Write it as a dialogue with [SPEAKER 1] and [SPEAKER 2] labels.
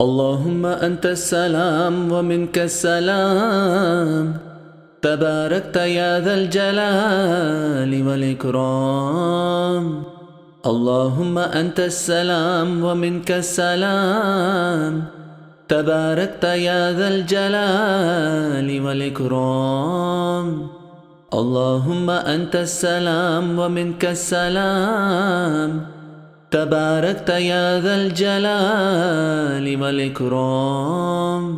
[SPEAKER 1] اللهم أنت السلام ومنك السلام. تباركت يا ذا الجلال والإكرام. اللهم أنت السلام ومنك السلام. تباركت يا ذا الجلال والإكرام. اللهم أنت السلام ومنك السلام. تباركت يا ذا الجلال والإكرام.